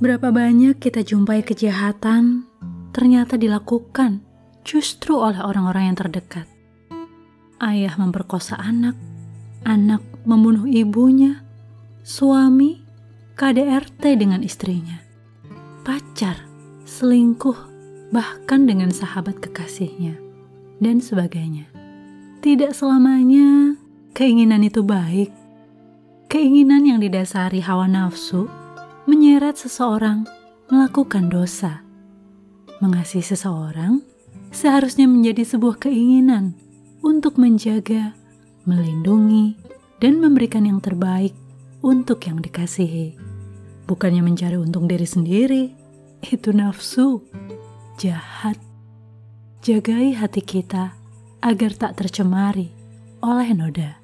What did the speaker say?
Berapa banyak kita jumpai kejahatan ternyata dilakukan justru oleh orang-orang yang terdekat. Ayah memperkosa anak, anak membunuh ibunya, suami KDRT dengan istrinya, pacar selingkuh bahkan dengan sahabat kekasihnya, dan sebagainya. Tidak selamanya keinginan itu baik. Keinginan yang didasari hawa nafsu menyeret seseorang melakukan dosa. Mengasihi seseorang seharusnya menjadi sebuah keinginan untuk menjaga, melindungi, dan memberikan yang terbaik untuk yang dikasihi. Bukannya mencari untung diri sendiri, itu nafsu jahat. Jagai hati kita agar tak tercemari oleh noda.